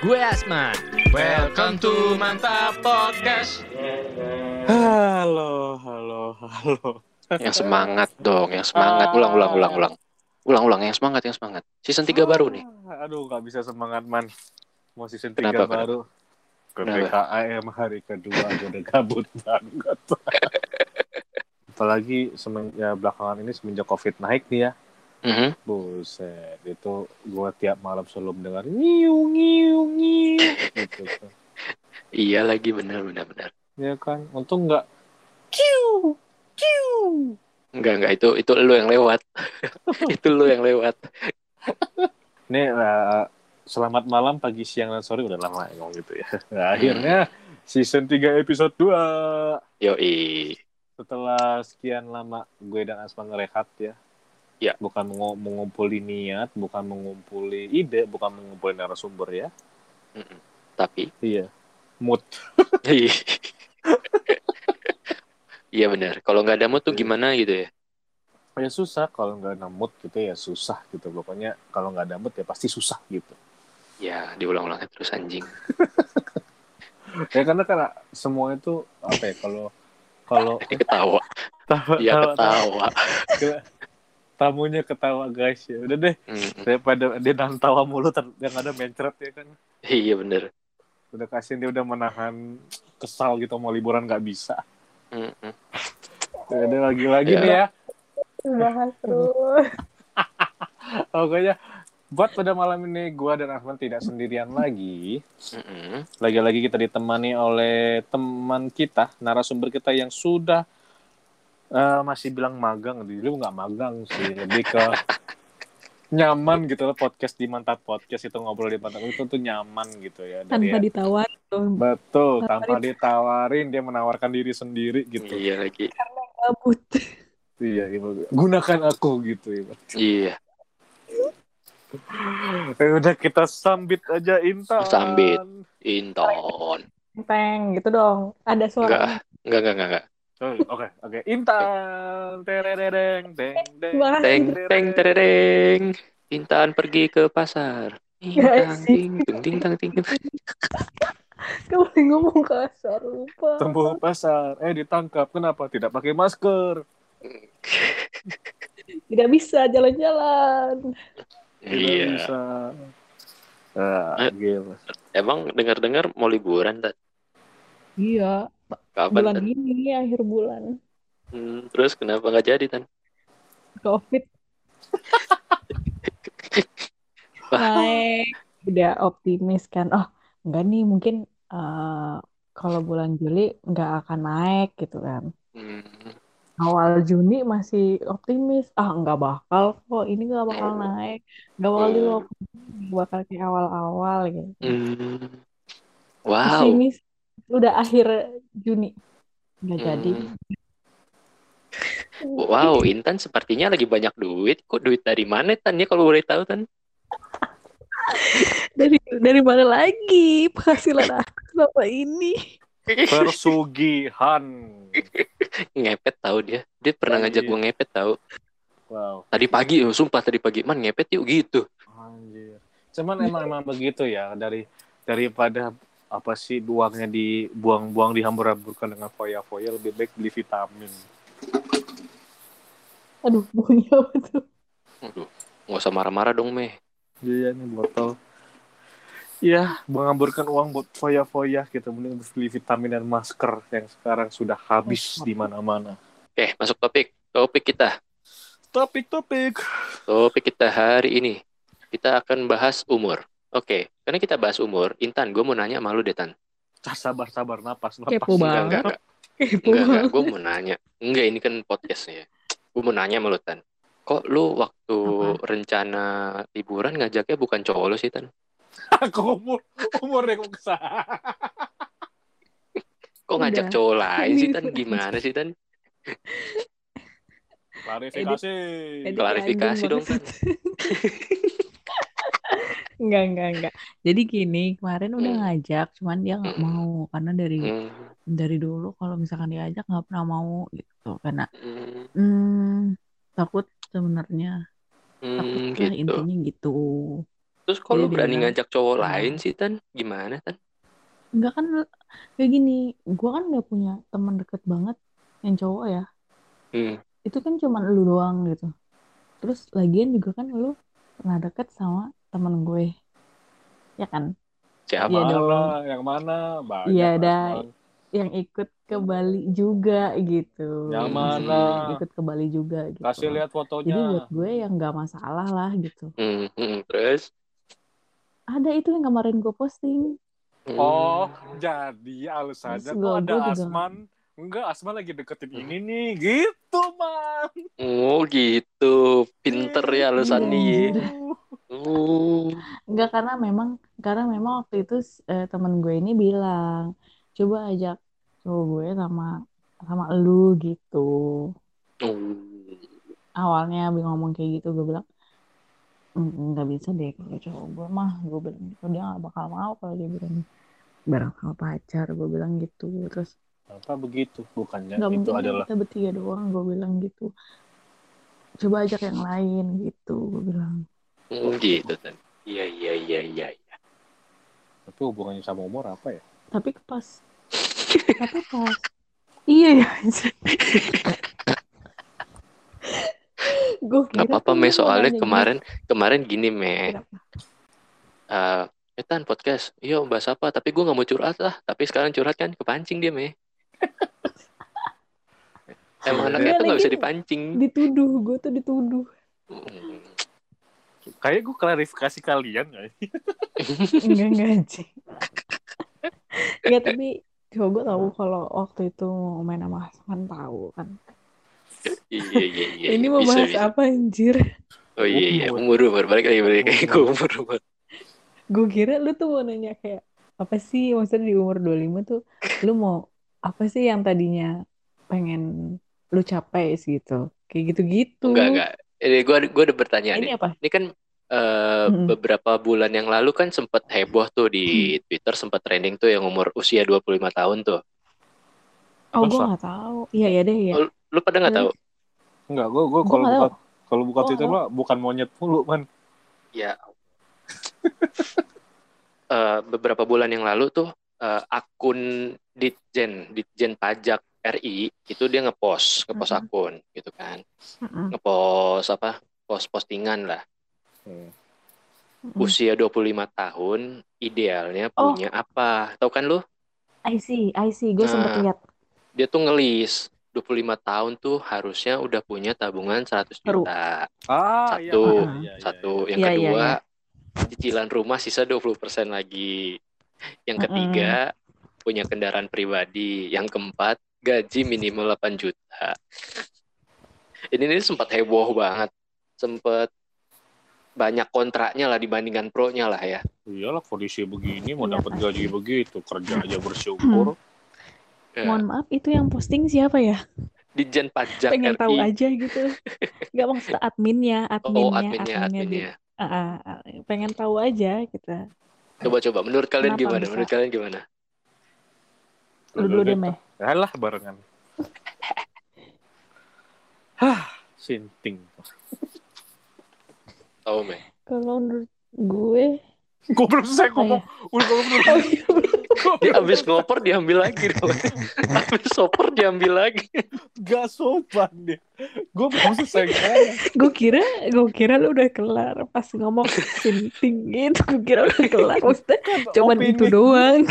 Gue Asman. Welcome to Mantap Podcast. Halo, halo, halo. Yang semangat dong, yang semangat. Ulang, ulang, ulang, ulang. Ulang, ulang, yang semangat, yang semangat. Season 3 baru nih. Ah, Aduh, nggak bisa semangat, man. Mau season 3 Kenapa, baru. Ke Kenapa? PKM hari kedua gue udah gabut banget. Apalagi semenjak belakangan ini semenjak COVID naik nih ya. Mhm. Buset, itu gue tiap malam sebelum dengar nyiu nyiu nyiu gitu kan. Iya lagi, benar, benar, benar. Ya kan, untung nggak kiu kiu. Enggak, enggak. Itu itu lu yang lewat. itu lu yang lewat. Nih, eh, selamat malam, pagi, siang, dan sore udah lama ya ngomong gitu ya. Nah, akhirnya season 3 episode 2. Yoi. Setelah sekian lama gue dan Asma ngerehat ya. Ya. Bukan mengu- mengumpuli niat, bukan mengumpuli ide, bukan mengumpuli narasumber ya. Mm-mm. Tapi, Iya. Mood. iya benar. Kalau nggak ada mood tuh gimana gitu ya? Ya susah kalau nggak ada mood gitu ya susah gitu. Pokoknya kalau nggak ada mood ya pasti susah gitu. Ya, diulang-ulang terus anjing. Ya karena karena semua itu apa ya kalau kalau ketawa. tawa- ketawa. Tamunya ketawa guys ya udah deh Mm-mm. daripada dia nahan tawa mulu ter- yang ada mencret ya kan Iya benar. udah kasihan dia udah menahan kesal gitu mau liburan nggak bisa udah lagi-lagi Ya. nih ya bahas terus pokoknya buat pada malam ini gua dan Ahmad tidak sendirian lagi Mm-mm. lagi-lagi kita ditemani oleh teman kita narasumber kita yang sudah eh, masih bilang magang dulu nggak magang sih lebih ke nyaman gitu loh podcast di mantap podcast itu ngobrol di mantap itu tuh nyaman gitu ya dari tanpa ditawar betul Tanpa tanpa ditawarin dia menawarkan diri sendiri gitu Iya lagi. kabut iya Ibu. gunakan aku gitu Ibu. Iya. Eh, udah kita sambit aja Intan Sambit. Inton. peng gitu dong ada suara Enggak, enggak, enggak, enggak, oke oke Intan terereng deng deng Makasih. Teng, teng, tereng. Intan pergi ke pasar. Intang, sih. ting, ting, ting, tang, ting. kamu ngomong kasar lupa Tempuh pasar, eh ditangkap. Kenapa tidak pakai masker? tidak bisa jalan-jalan Iya. bisa. Ah, Eh. gila. Emang dengar-dengar mau liburan, Tat? iya Kapan, bulan Tan? ini akhir bulan. Hmm, terus kenapa nggak jadi, Tan? covid. Naik udah optimis kan? Oh enggak nih mungkin eh, kalau bulan Juli nggak akan naik gitu kan. Hmm, awal Juni masih optimis. Ah nggak bakal kok. Ini nggak bakal naik. Nggak bakal di bakal kayak awal-awal gitu. Hmm. Wow. pesimis udah akhir Juni nggak jadi Hmm. Wow, Intan sepertinya lagi banyak duit. Kok duit dari mana, Tan? Ya kalau boleh tahu, Tan? dari dari mana lagi penghasilan aku selama ini Persugihan. ngepet tahu dia. Dia pernah ngajak gue ngepet tahu. Wow. Tadi pagi, oh, sumpah tadi pagi, man ngepet yuk gitu. Anjir. Cuman emang emang begitu ya dari daripada apa sih uangnya dibuang-buang dihambur-hamburkan dengan foya-foya lebih baik beli vitamin. aduh bunyi apa tuh Aduh, nggak usah marah-marah dong, Meh. Iya nih botol. Iya, menghamburkan uang buat foya-foya gitu mending beli vitamin dan masker yang sekarang sudah habis di mana-mana. Oke, masuk topik. Topik kita. Topik-topik. Topik kita hari ini. Kita akan bahas umur. Oke, karena kita bahas umur, Intan, gue mau nanya sama lu deh, Tan. Ah, Sabar-sabar napas napas. Kepo Enggak, banget. enggak, enggak. kepo Enggak, enggak. Gue mau nanya. Enggak, ini kan podcastnya. Gue mau nanya sama lu, Tan. Kok lu waktu Apa? rencana liburan ngajaknya bukan cowok lu sih, Tan? Aku umur umurnya kok ke sana. Kok ngajak Udah. cowok lain sih, Tan? Gimana sih, Tan? Klarifikasi. Edit Klarifikasi dong, banget. Enggak, enggak, enggak. Jadi gini, kemarin udah Hmm. ngajak, cuman dia nggak Hmm. mau karena dari Hmm, dari dulu kalau misalkan diajak nggak pernah mau gitu karena hmm, takut sebenarnya hmm, gitu. intinya gitu. Terus dia berani bilang. ngajak cowok lain sih, Tan? Gimana, Tan? Enggak kan kayak gini, gua kan nggak punya teman deket banget yang cowok ya. Hmm. Itu kan cuma lu doang gitu. Terus lagian juga kan lu pernah deket sama temen gue. Ya kan? Siapa? Iya dong. Yang mana? Banyak. Iya. Bang. Yang ikut ke Bali juga gitu. Yang Hmm. mana? Ikut ke Bali juga gitu. Kasih lihat Jadi fotonya. buat gue yang nggak masalah lah gitu. Hmm, hmm, terus? Ada itu yang kemarin gue posting. Hmm. Oh, jadi alasannya gua- ada juga- Asman. Enggak, Asman lagi deketin ini nih. Gitu, Man. Oh, gitu. Pinter ya alasan Iya. Enggak karena memang karena memang waktu itu eh, temen gue ini bilang coba ajak cowok gue sama sama lu gitu. Oh. Awalnya abis ngomong kayak gitu gue bilang "Mm, nggak bisa deh kalau cowok gue mah gue bilang gitu dia nggak bakal mau kalau dia bilang bareng sama pacar gue bilang gitu terus Apa begitu? Bukannya nggak itu mungkin adalah kita bertiga doang gue bilang gitu coba ajak yang lain gitu gue bilang Hmm, gitu, Tan. Iya, iya, iya, iya. iya. tapi hubungannya sama umur apa ya? tapi pas tapi pas iya ya gue Gak apa-apa, Me. Soalnya kemarin, kemarin gini, Me. Kenapa? Eh, eh, Tan, podcast. Iya, bahas apa? Tapi gue gak mau curhat lah. Tapi sekarang curhat kan kepancing dia, Me. Emang Iya, anaknya tuh gak bisa dipancing. dituduh gue tuh dituduh Hmm. Kayak gue klarifikasi kalian ya. enggak enggak sih Enggak tapi cowok gue tahu kalau waktu itu mau main sama Hasman tahu kan Iya, iya, iya. ini mau bisa, bahas bisa. apa anjir Oh iya, iya. Umur, umur. Balik lagi, balik lagi ke umur, umur. gue kira lu tuh mau nanya kayak apa sih maksudnya di umur 25 tuh lu mau apa sih yang tadinya pengen lu capai gitu kayak gitu-gitu Enggak, enggak. Ini gue gue ada pertanyaan ini nih. apa Ini kan eh, Mm-mm. beberapa bulan yang lalu kan sempat heboh tuh di Twitter sempat trending tuh yang umur usia 25 tahun tuh. oh gue nggak tahu iya ya deh ya Oh, Lu pada nggak tahu? Enggak, gue gue Gua kalau buka kalau buka Oh, Twitter oh. mah bukan monyet mulu, man. Ya. Eh, beberapa bulan yang lalu tuh eh, akun Ditjen Ditjen Pajak RI itu dia ngepost ngepost Mm-mm. akun gitu kan. Mm-mm. Ngepost apa? Post postingan lah. Hmm. Mm-mm. Usia 25 tahun idealnya Oh. punya apa? Tahu kan lu? I see I see gue sempet Nah. lihat Dia tuh ngelis 25 tahun tuh harusnya udah punya tabungan 100 Baru. juta. Ah, Satu, iya, iya, iya, Satu, iya. yang Iya, iya, kedua iya. cicilan rumah sisa 20% lagi. Yang ketiga punya kendaraan pribadi. Yang keempat gaji minimal 8 juta. Ini ini sempat heboh banget. Sempat banyak kontraknya lah dibandingkan pro-nya lah ya. Iyalah kondisi begini mau Iya, dapat gaji begitu, kerja aja bersyukur. Ya. mohon maaf itu yang posting siapa ya Dijen pajak pengen RI. tahu aja gitu nggak maksud adminnya adminnya Oh, adminnya, di- adminnya. Ah, ah, ah, pengen tahu aja kita Coba-coba, menurut kalian Kenapa gimana? bisa? Menurut kalian gimana? lu dulu deh meh Alah barengan. Hah, sinting. Tahu, Meh? kalau menurut gue Gue belum selesai apa ngomong. ya Udah ngomong oh iya Dia habis ngoper diambil lagi dong. habis soper diambil lagi. Gak sopan dia. Gue belum selesai ngomong. gue kira gue kira lu udah kelar pas ngomong sinting gitu gue kira udah kelar maksudnya cuman Opini- itu doang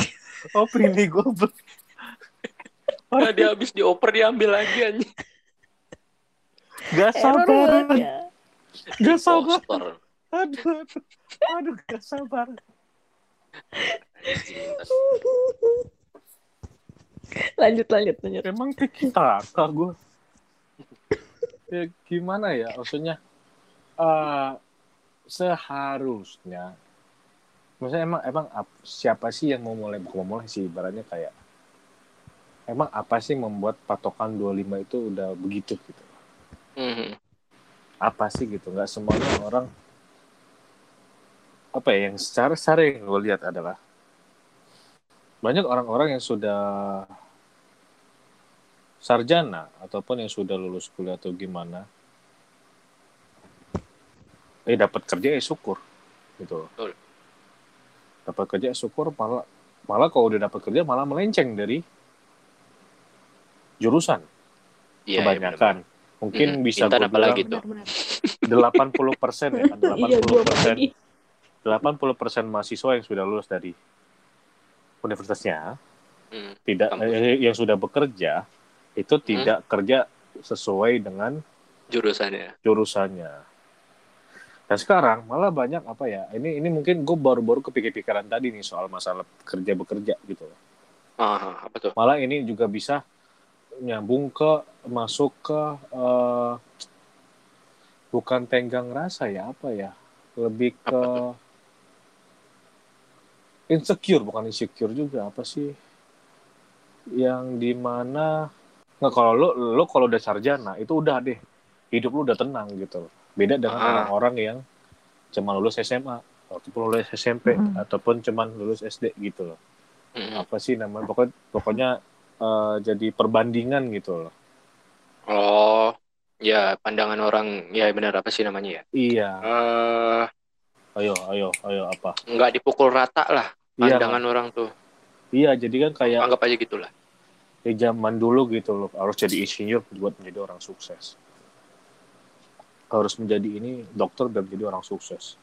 Opini gue. Nah, dia habis dioper diambil lagi anjing. Gak Error sabar. aja. Gak sabar. Aduh, aduh, aduh, gak sabar. lanjut lanjut lanjut Emang tiki taka gue. Ya gimana ya, maksudnya eh seharusnya, maksudnya emang emang ap- siapa sih yang mau mulai bukan mau mulai sih ibaratnya kayak emang apa sih membuat patokan 25 itu udah begitu gitu? Mhm. apa sih gitu? Nggak semuanya orang apa ya yang secara sering gue lihat adalah banyak orang-orang yang sudah sarjana ataupun yang sudah lulus kuliah atau gimana eh dapat kerja ya syukur gitu. Dapat kerja syukur malah malah kalau udah dapat kerja malah melenceng dari jurusan iya, kebanyakan mungkin Mm-mm. bisa gue apalagi bilang gitu. Benar-benar. 80 persen ya Iya, gue 80 persen lagi. 80 persen mahasiswa yang sudah lulus dari universitasnya Hmm. tidak Kampus. eh, yang sudah bekerja itu tidak kerja sesuai dengan Jurusannya. jurusannya. Dan sekarang malah banyak apa ya? Ini ini mungkin gue baru-baru kepikir-pikiran tadi nih soal masalah kerja bekerja gitu. Ah, apa tuh? Malah ini juga bisa nyambung ke masuk ke eh, bukan tenggang rasa ya apa ya? Lebih ke insecure bukan insecure juga apa sih? Yang di mana nggak kalau lo lo kalau udah sarjana itu udah deh hidup lu udah tenang gitu loh. Beda dengan Ah. orang-orang yang cuma lulus SMA ataupun lulus SMP Mm. ataupun cuma lulus SD gitu loh. Mm-mm. Apa sih namanya? Pokoknya pokoknya eh, jadi perbandingan gitu loh. Oh, ya pandangan orang ya benar apa sih namanya ya? Iya. Eh, Ayo, ayo, ayo apa? nggak dipukul rata lah Iya. pandangan orang tuh. Iya, jadi kan kayak Anggap aja gitulah. ya zaman dulu gitu loh harus jadi insinyur buat menjadi orang sukses. Harus menjadi ini dokter dan menjadi orang sukses.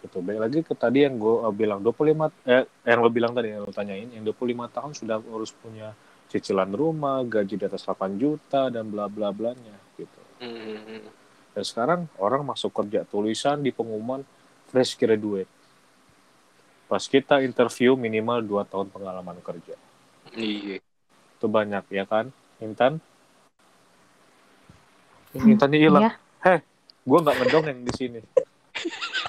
Gitu. Baik lagi ke tadi yang gue bilang 25 eh yang lo bilang tadi yang lo tanyain yang 25 tahun sudah harus punya cicilan rumah, gaji di atas 8 juta dan bla bla blanya gitu. Hmm. Dan sekarang orang masuk kerja tulisan di pengumuman fresh graduate. Pas kita interview minimal 2 tahun pengalaman kerja. Iya. Itu banyak ya kan, Intan? Hmm, Intannya hilang. Iya. Gue nggak ngedongeng di sini.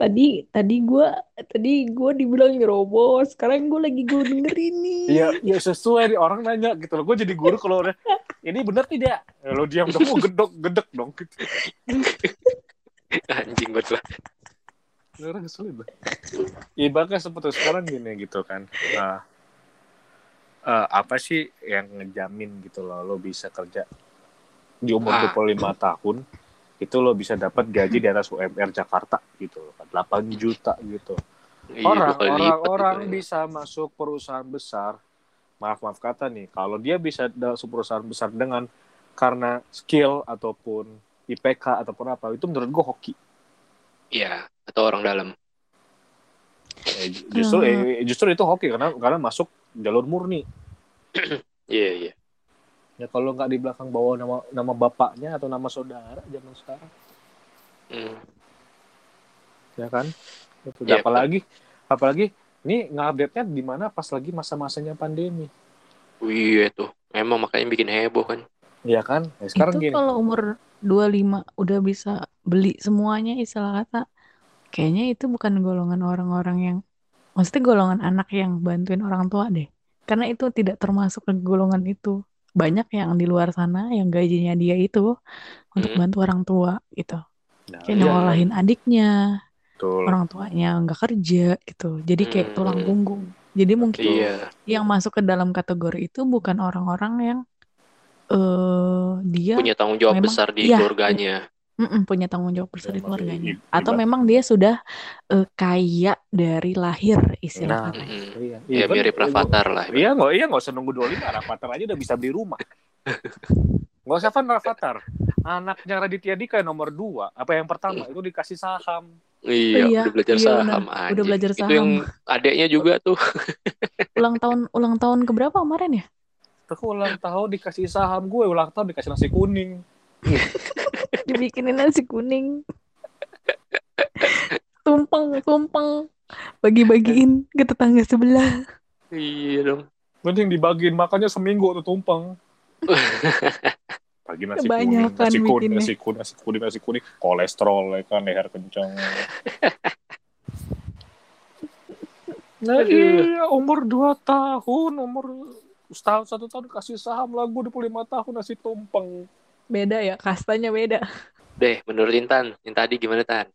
Tadi tadi gue tadi gue dibilang nyerobos. Sekarang gue lagi gue dengerin nih. Iya, ya sesuai nih orang nanya gitu loh. Gue jadi guru kalau udah ini bener tidak? Ya, lo diam dong, gue gedok gedek dong. Gitu. Anjing banget lah. Orang kesulit lah. Ibaratnya seperti sekarang gini gitu kan. Nah, eh, apa sih yang ngejamin gitu loh lo bisa kerja di umur Ah. 25 tahun itu lo bisa dapat gaji di atas UMR Jakarta gitu loh kan 8 juta gitu. Iya, Orang orang lipat orang gitu ya. bisa masuk perusahaan besar. Maaf maaf kata nih, kalau dia bisa masuk perusahaan besar dengan karena skill ataupun IPK ataupun apa itu menurut gue hoki. Iya, atau orang dalam. Eh, justru eh, justru itu hoki karena karena masuk jalur murni. Iya, iya. Ya kalau nggak di belakang bawa nama nama bapaknya atau nama saudara zaman sekarang, Hmm. ya kan? Itu. Iya, apalagi apalagi ini ngupdate-nya di mana pas lagi masa-masanya pandemi. Iya tuh. Emang makanya bikin heboh kan. Iya kan? Ya, sekarang itu gini. kalau umur 25 udah bisa beli semuanya istilah kata kayaknya itu bukan golongan orang-orang yang maksudnya golongan anak yang bantuin orang tua deh karena itu tidak termasuk ke golongan itu banyak yang di luar sana yang gajinya dia itu untuk Hmm. bantu orang tua gitu Nah, kayak Iya. nyekolahin adiknya betul. orang tuanya nggak kerja gitu jadi kayak Hmm. tulang punggung jadi mungkin Iya. yang masuk ke dalam kategori itu bukan orang-orang yang eh dia Punya tanggung jawab memang- besar di iya, keluarganya. Mm-mm, punya tanggung jawab besar di Ya, keluarganya. Atau memang dia sudah eh, kaya dari lahir istilah Nah. Iya, Ya Even- mirip Rafathar lah. Iya nggak iya nggak usah nunggu 25 Rafathar aja udah bisa beli rumah. Nggak usah Van Rafathar. Anaknya Raditya Dika yang nomor 2, apa yang pertama itu dikasih saham. Iya, Iya, udah belajar iya saham anjing. Udah belajar Itu yang adeknya juga tuh. Ulang tahun ulang tahun keberapa kemarin ya? Terus ulang tahun dikasih saham gue, ulang tahun dikasih nasi kuning. Dibikinin nasi kuning. Tumpeng, tumpeng. Bagi-bagiin ke tetangga sebelah. Iya dong. Mending dibagiin makannya seminggu tuh tumpeng. Pagi nasi kuning, nasi kuning, nasi kuning, nasi kuning, nasi kuning, kolesterol ya kan, leher kencang. Nah, iya, umur 2 tahun, umur setahun satu tahun kasih saham lah gue 25 tahun nasi tumpeng. Beda ya, kastanya beda. Deh, menurut Intan, yang tadi gimana Tan?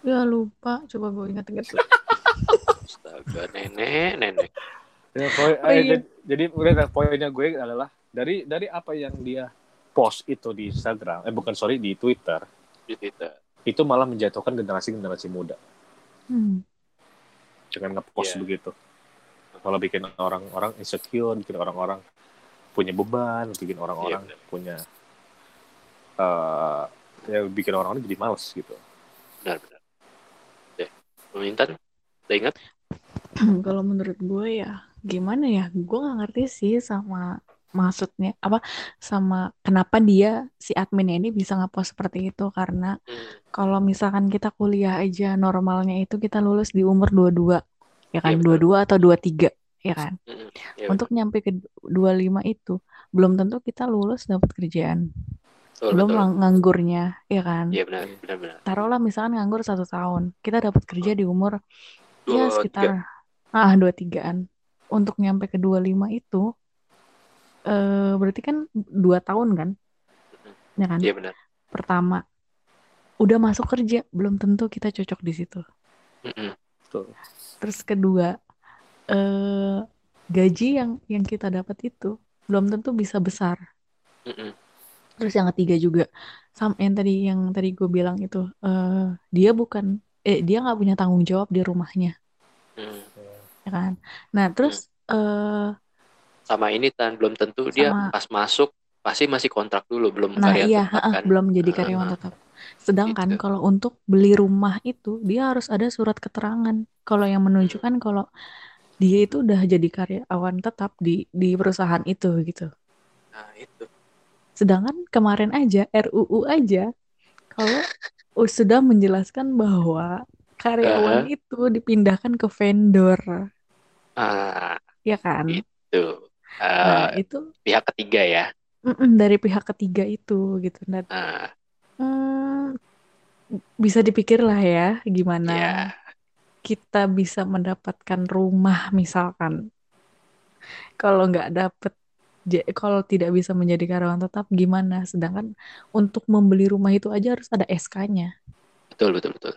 Ya lupa, coba gue ingat-ingat. Astaga, nenek, nenek. Ya, poin, Oh, eh, iya. jadi, jadi udah, poinnya gue adalah dari dari apa yang dia nge-post itu di Instagram, eh bukan sorry di Twitter, di Twitter. itu malah menjatuhkan generasi-generasi muda Hmm. dengan nge-post Iya. begitu. Kalau bikin orang-orang insecure, bikin orang-orang punya beban, bikin orang-orang Iya, benar. punya eh ya bikin orang-orang jadi males gitu. Benar-benar. Oke. Bang Intan, udah ingat? Kalau menurut gue ya gimana ya? Gue nggak ngerti sih sama maksudnya apa sama kenapa dia si adminnya ini bisa ngepost seperti itu karena Hmm. kalau misalkan kita kuliah aja normalnya itu kita lulus di umur 22 ya kan Iya, betul. 22 atau 23 ya kan. Iya, untuk nyampe ke 25 itu belum tentu kita lulus dapat kerjaan betul, belum betul. nganggurnya ya kan? Iya benar, benar, benar. taruhlah misalkan nganggur satu tahun kita dapat kerja di umur ya Dua, sekitar ah dua tigaan. Untuk nyampe ke 25 itu eh berarti kan dua tahun kan? Ya kan? Iya benar. pertama udah masuk kerja belum tentu kita cocok di situ. Terus kedua eh gaji yang yang kita dapat itu belum tentu bisa besar. Mm-mm. Terus yang ketiga juga sama yang tadi yang tadi gue bilang itu eh dia bukan eh dia nggak punya tanggung jawab di rumahnya Mm. ya kan nah terus eh Sama ini Tan, belum tentu dia Sama- pas masuk pasti masih kontrak dulu, belum Nah karya iya, tetap kan. belum jadi karyawan tetap. Sedangkan Gitu. kalau untuk beli rumah itu dia harus ada surat keterangan. Kalau yang menunjukkan kalau dia itu udah jadi karyawan tetap di di perusahaan itu gitu. Nah, itu. Sedangkan kemarin aja RUU aja kalau sudah menjelaskan bahwa karyawan itu dipindahkan ke vendor, Ah, ya kan? itu. Nah, Eh, itu pihak ketiga ya. mm-mm, dari pihak ketiga itu gitu. Nah, Hmm, bisa dipikir lah ya gimana ya. kita bisa mendapatkan rumah misalkan. Kalau nggak dapet, kalau tidak bisa menjadi karyawan tetap gimana? Sedangkan untuk membeli rumah itu aja harus ada SK-nya. Betul, betul, betul.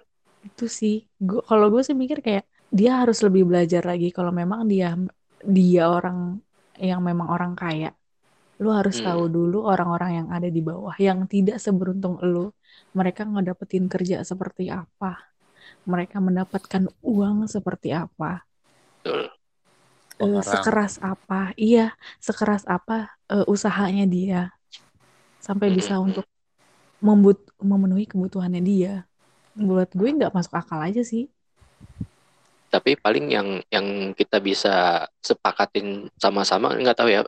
Itu sih, gua, kalau gue sih mikir kayak dia harus lebih belajar lagi. Kalau memang dia dia orang yang memang orang kaya, lu harus Hmm. tahu dulu orang-orang yang ada di bawah yang tidak seberuntung lu. Mereka ngedapetin kerja seperti apa, mereka mendapatkan uang seperti apa, Betul. Pengarang. sekeras apa, iya, sekeras apa eh, usahanya dia sampai bisa untuk membut memenuhi kebutuhannya dia. Buat gue nggak masuk akal aja sih. Tapi paling yang yang kita bisa sepakatin sama-sama nggak tahu ya.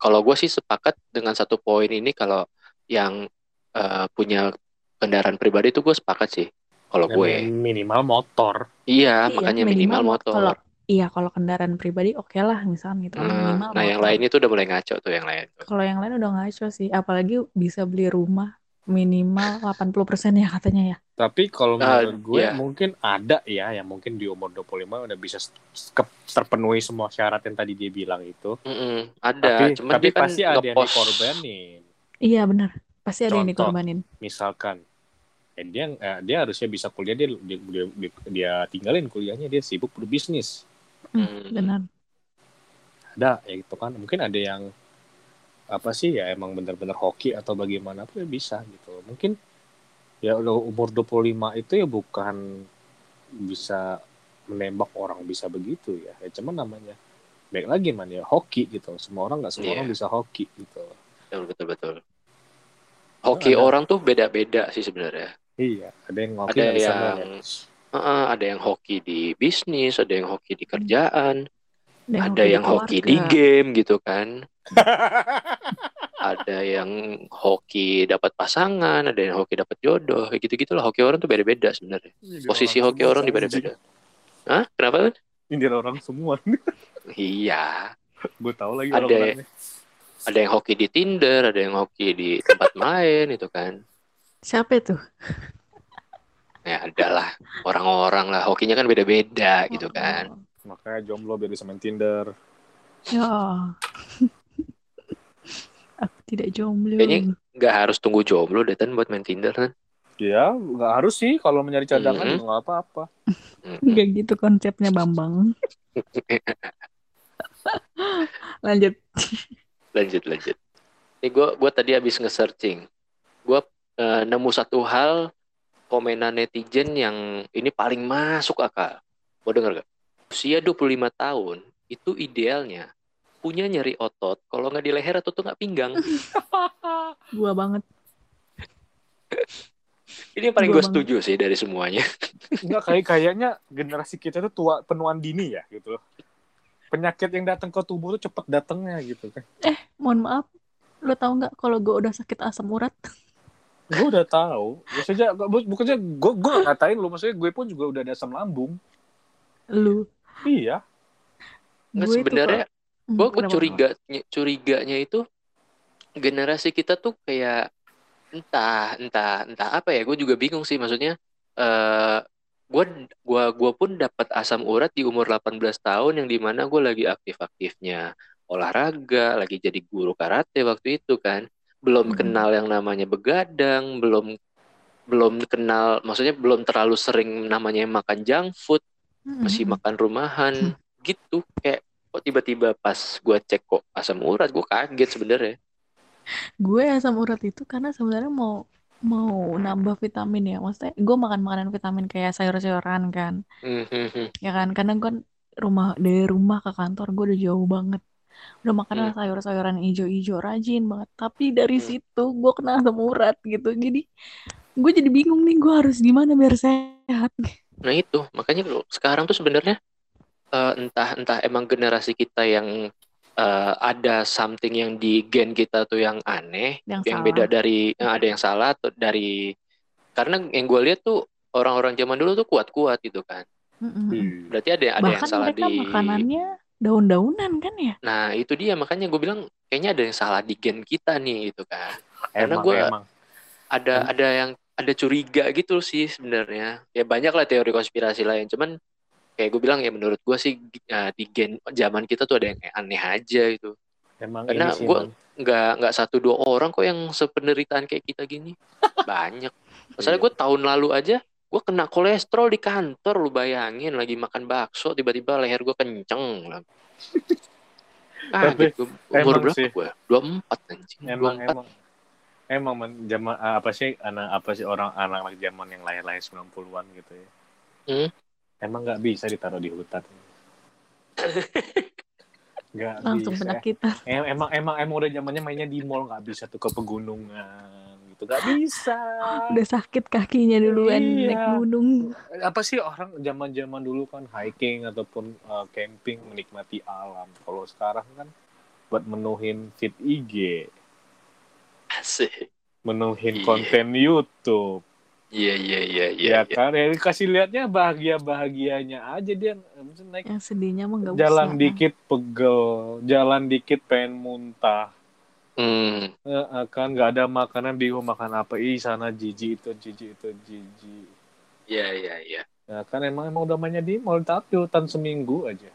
Kalau gue sih sepakat dengan satu poin ini kalau yang eh, punya kendaraan pribadi itu gue sepakat sih. Kalau gue, minimal motor. iya Iya, makanya minimal, motor. Kalau iya kalau kendaraan pribadi oke lah misalnya gitu. Nah, minimal nah yang lain itu udah mulai ngaco tuh yang lain. Kalau yang lain udah ngaco sih, apalagi bisa beli rumah minimal 80% ya katanya ya. Tapi kalau Ah, menurut gue iya. mungkin ada ya yang mungkin di umur 25 udah bisa terpenuhi semua syarat yang tadi dia bilang itu. Mm-mm, ada, tapi cuman tapi dia kan pasti ada yang dikorbanin. Iya benar, pasti ada yang Contoh. dikorbanin. Misalkan eh, dia eh, dia harusnya bisa kuliah dia dia, dia, dia tinggalin kuliahnya dia sibuk berbisnis. Hmm, benar. Ada ya gitu kan. Mungkin ada yang apa sih ya emang benar-benar hoki atau bagaimana pun ya bisa gitu. Mungkin ya lo umur 25 itu ya bukan bisa menembak orang bisa begitu ya. Ya cuman namanya baik lagi man ya hoki gitu. Semua orang nggak semua Iya. orang bisa hoki gitu. Betul, betul, betul. Hoki ada. orang tuh beda-beda sih sebenarnya. Iya, ada yang hoki Ada bisa yang- Heeh, ada yang hoki di bisnis, ada yang hoki di kerjaan, ada hoki di yang hoki di game gitu kan. ada yang hoki dapat pasangan, ada yang hoki dapat jodoh, kayak gitu-gitu lah. Hoki orang tuh beda-beda sebenarnya. Posisi hoki orang di beda-beda. Hah? Kenapa? Ini orang semua. Iya. Gue tahu lagi Ada- orang-orangnya. Ada yang hoki di Tinder, ada yang hoki di tempat main itu kan. Siapa itu? Ya adalah orang-orang lah. Hokinya kan beda-beda gitu kan. Makanya jomblo biar bisa main Tinder. Ya. Aku tidak jomblo. Kayaknya- Nggak harus tunggu jomblo deh Tan, buat main Tinder kan. Ya, nggak harus sih kalau mencari cadangan Mhm. juga nggak apa-apa. Enggak gitu konsepnya Bambang. Lanjut. Lanjut, lanjut. Nih gue gua tadi habis nge-searching. Gue eh, nemu satu hal komenan netizen yang ini paling masuk akal. Mau denger gak? Usia 25 tahun itu idealnya punya nyeri otot kalau nggak di leher atau tuh nggak pinggang. Gua banget. Ini yang paling Gua gue setuju sih dari semuanya. Enggak kayak kayaknya generasi kita tuh tua penuaan dini ya gitu loh. Penyakit yang datang ke tubuh tuh cepet datangnya gitu kan. Mohon maaf. Lo tau nggak kalau gue udah sakit asam urat? Gue udah tahu. Maksudnya bu- bukannya gue gue gak ngatain lu, maksudnya gue pun juga udah ada asam lambung. Lu. Iya. Nggak, Gue sebenarnya kok- Hmm, gue gue kenapa, curiganya curiganya itu generasi kita tuh kayak entah entah entah apa ya gue juga bingung sih maksudnya eh gue gua gua pun dapat asam urat di umur 18 tahun yang di mana gue lagi aktif-aktifnya olahraga lagi jadi guru karate waktu itu kan belum Mhm. kenal yang namanya begadang belum belum kenal maksudnya belum terlalu sering namanya makan junk food Hmm, masih hmm, makan rumahan gitu. Kayak kok tiba-tiba pas gue cek kok asam urat gue kaget sebenarnya. Gue asam urat itu karena sebenarnya mau mau nambah vitamin ya. Maksudnya gue makan makanan vitamin kayak sayur-sayuran kan. Hmm, hmm, hmm. ya kan karena kan rumah dari rumah ke kantor gue udah jauh banget udah makan sayur-sayuran hijau-hijau rajin banget. Tapi dari Hmm. situ gue kena asam urat gitu. Jadi gue jadi bingung nih gue harus gimana biar sehat? Nah itu. Makanya lo sekarang tuh sebenarnya eh, entah entah emang generasi kita yang eh, ada something yang di gen kita tuh yang aneh yang yang salah. beda dari eh, ada yang salah atau dari karena yang gue lihat tuh orang-orang zaman dulu tuh kuat-kuat gitu kan. Mm-mm. berarti ada ada yang bahkan salah mereka di makanannya daun-daunan kan ya nah itu dia makanya gue bilang kayaknya ada yang salah di gen kita nih gitu kan Karena emang. ada Hmm. ada yang ada curiga gitu sih sebenarnya ya banyak lah teori konspirasi lain cuman kayak gue bilang ya menurut gue sih eh, di gen zaman kita tuh ada yang aneh aja gitu Emang Karena ini sih gua- Bang. nggak nggak satu dua orang kok yang sependeritaan kayak kita gini banyak masalah Iya. gue tahun lalu aja gue kena kolesterol di kantor lu bayangin lagi makan bakso tiba-tiba leher gue kenceng lah Tapi Kaget gua. umur emang berapa sih. gue dua empat anjing emang 24 emang men, zaman apa sih anak apa sih orang anak lagi zaman yang lahir-lahir 90-an gitu ya. Hmm. Emang nggak bisa ditaruh di hutan. Nggak langsung bisa. penyakitan Em- emang emang emang udah zamannya mainnya di mall nggak bisa tuh ke pegunungan gitu nggak bisa. udah sakit kakinya duluan Iya. naik gunung Apa sih orang zaman-zaman dulu kan hiking ataupun uh, camping menikmati alam. Kalau sekarang kan buat menuhin feed IG, asik menuhin Iya. konten YouTube. iya iya iya iya ya iya. kan ya kasih lihatnya bahagia bahagianya aja dia Maksudnya naik yang sedihnya mah nggak jalan usah. dikit pegel jalan dikit pengen muntah Hmm. Eh, kan nggak ada makanan bingung makan apa ih sana jijik itu jijik itu jijik Iya iya iya. ya kan emang emang udah mainnya di mall tapi hutan seminggu aja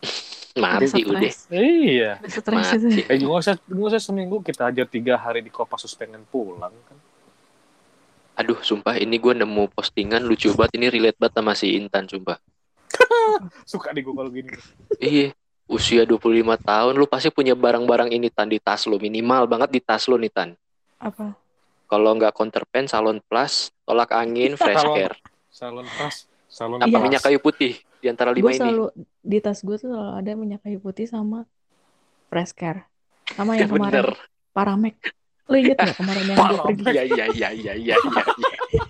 Mati udah. iya Mati. eh nggak usah nggak usah seminggu kita aja tiga hari di Kopassus pengen pulang kan Aduh, sumpah ini gue nemu postingan lucu banget. Ini relate banget sama si Intan, sumpah. suka di gue kalau gini Iya, usia 25 tahun lu pasti punya barang-barang ini Tan di tas lu. Minimal banget di tas lu nih Tan. apa Kalau nggak counterpan, salon plus, tolak angin, fresh Salon- care. salon pas salon Apa Iya. minyak kayu putih di antara lima ini? selalu di tas gue tuh selalu ada minyak kayu putih sama fresh care sama yang Bener. kemarin paramek lo inget nggak kemarin yang gue pergi Iya iya iya iya iya. iya.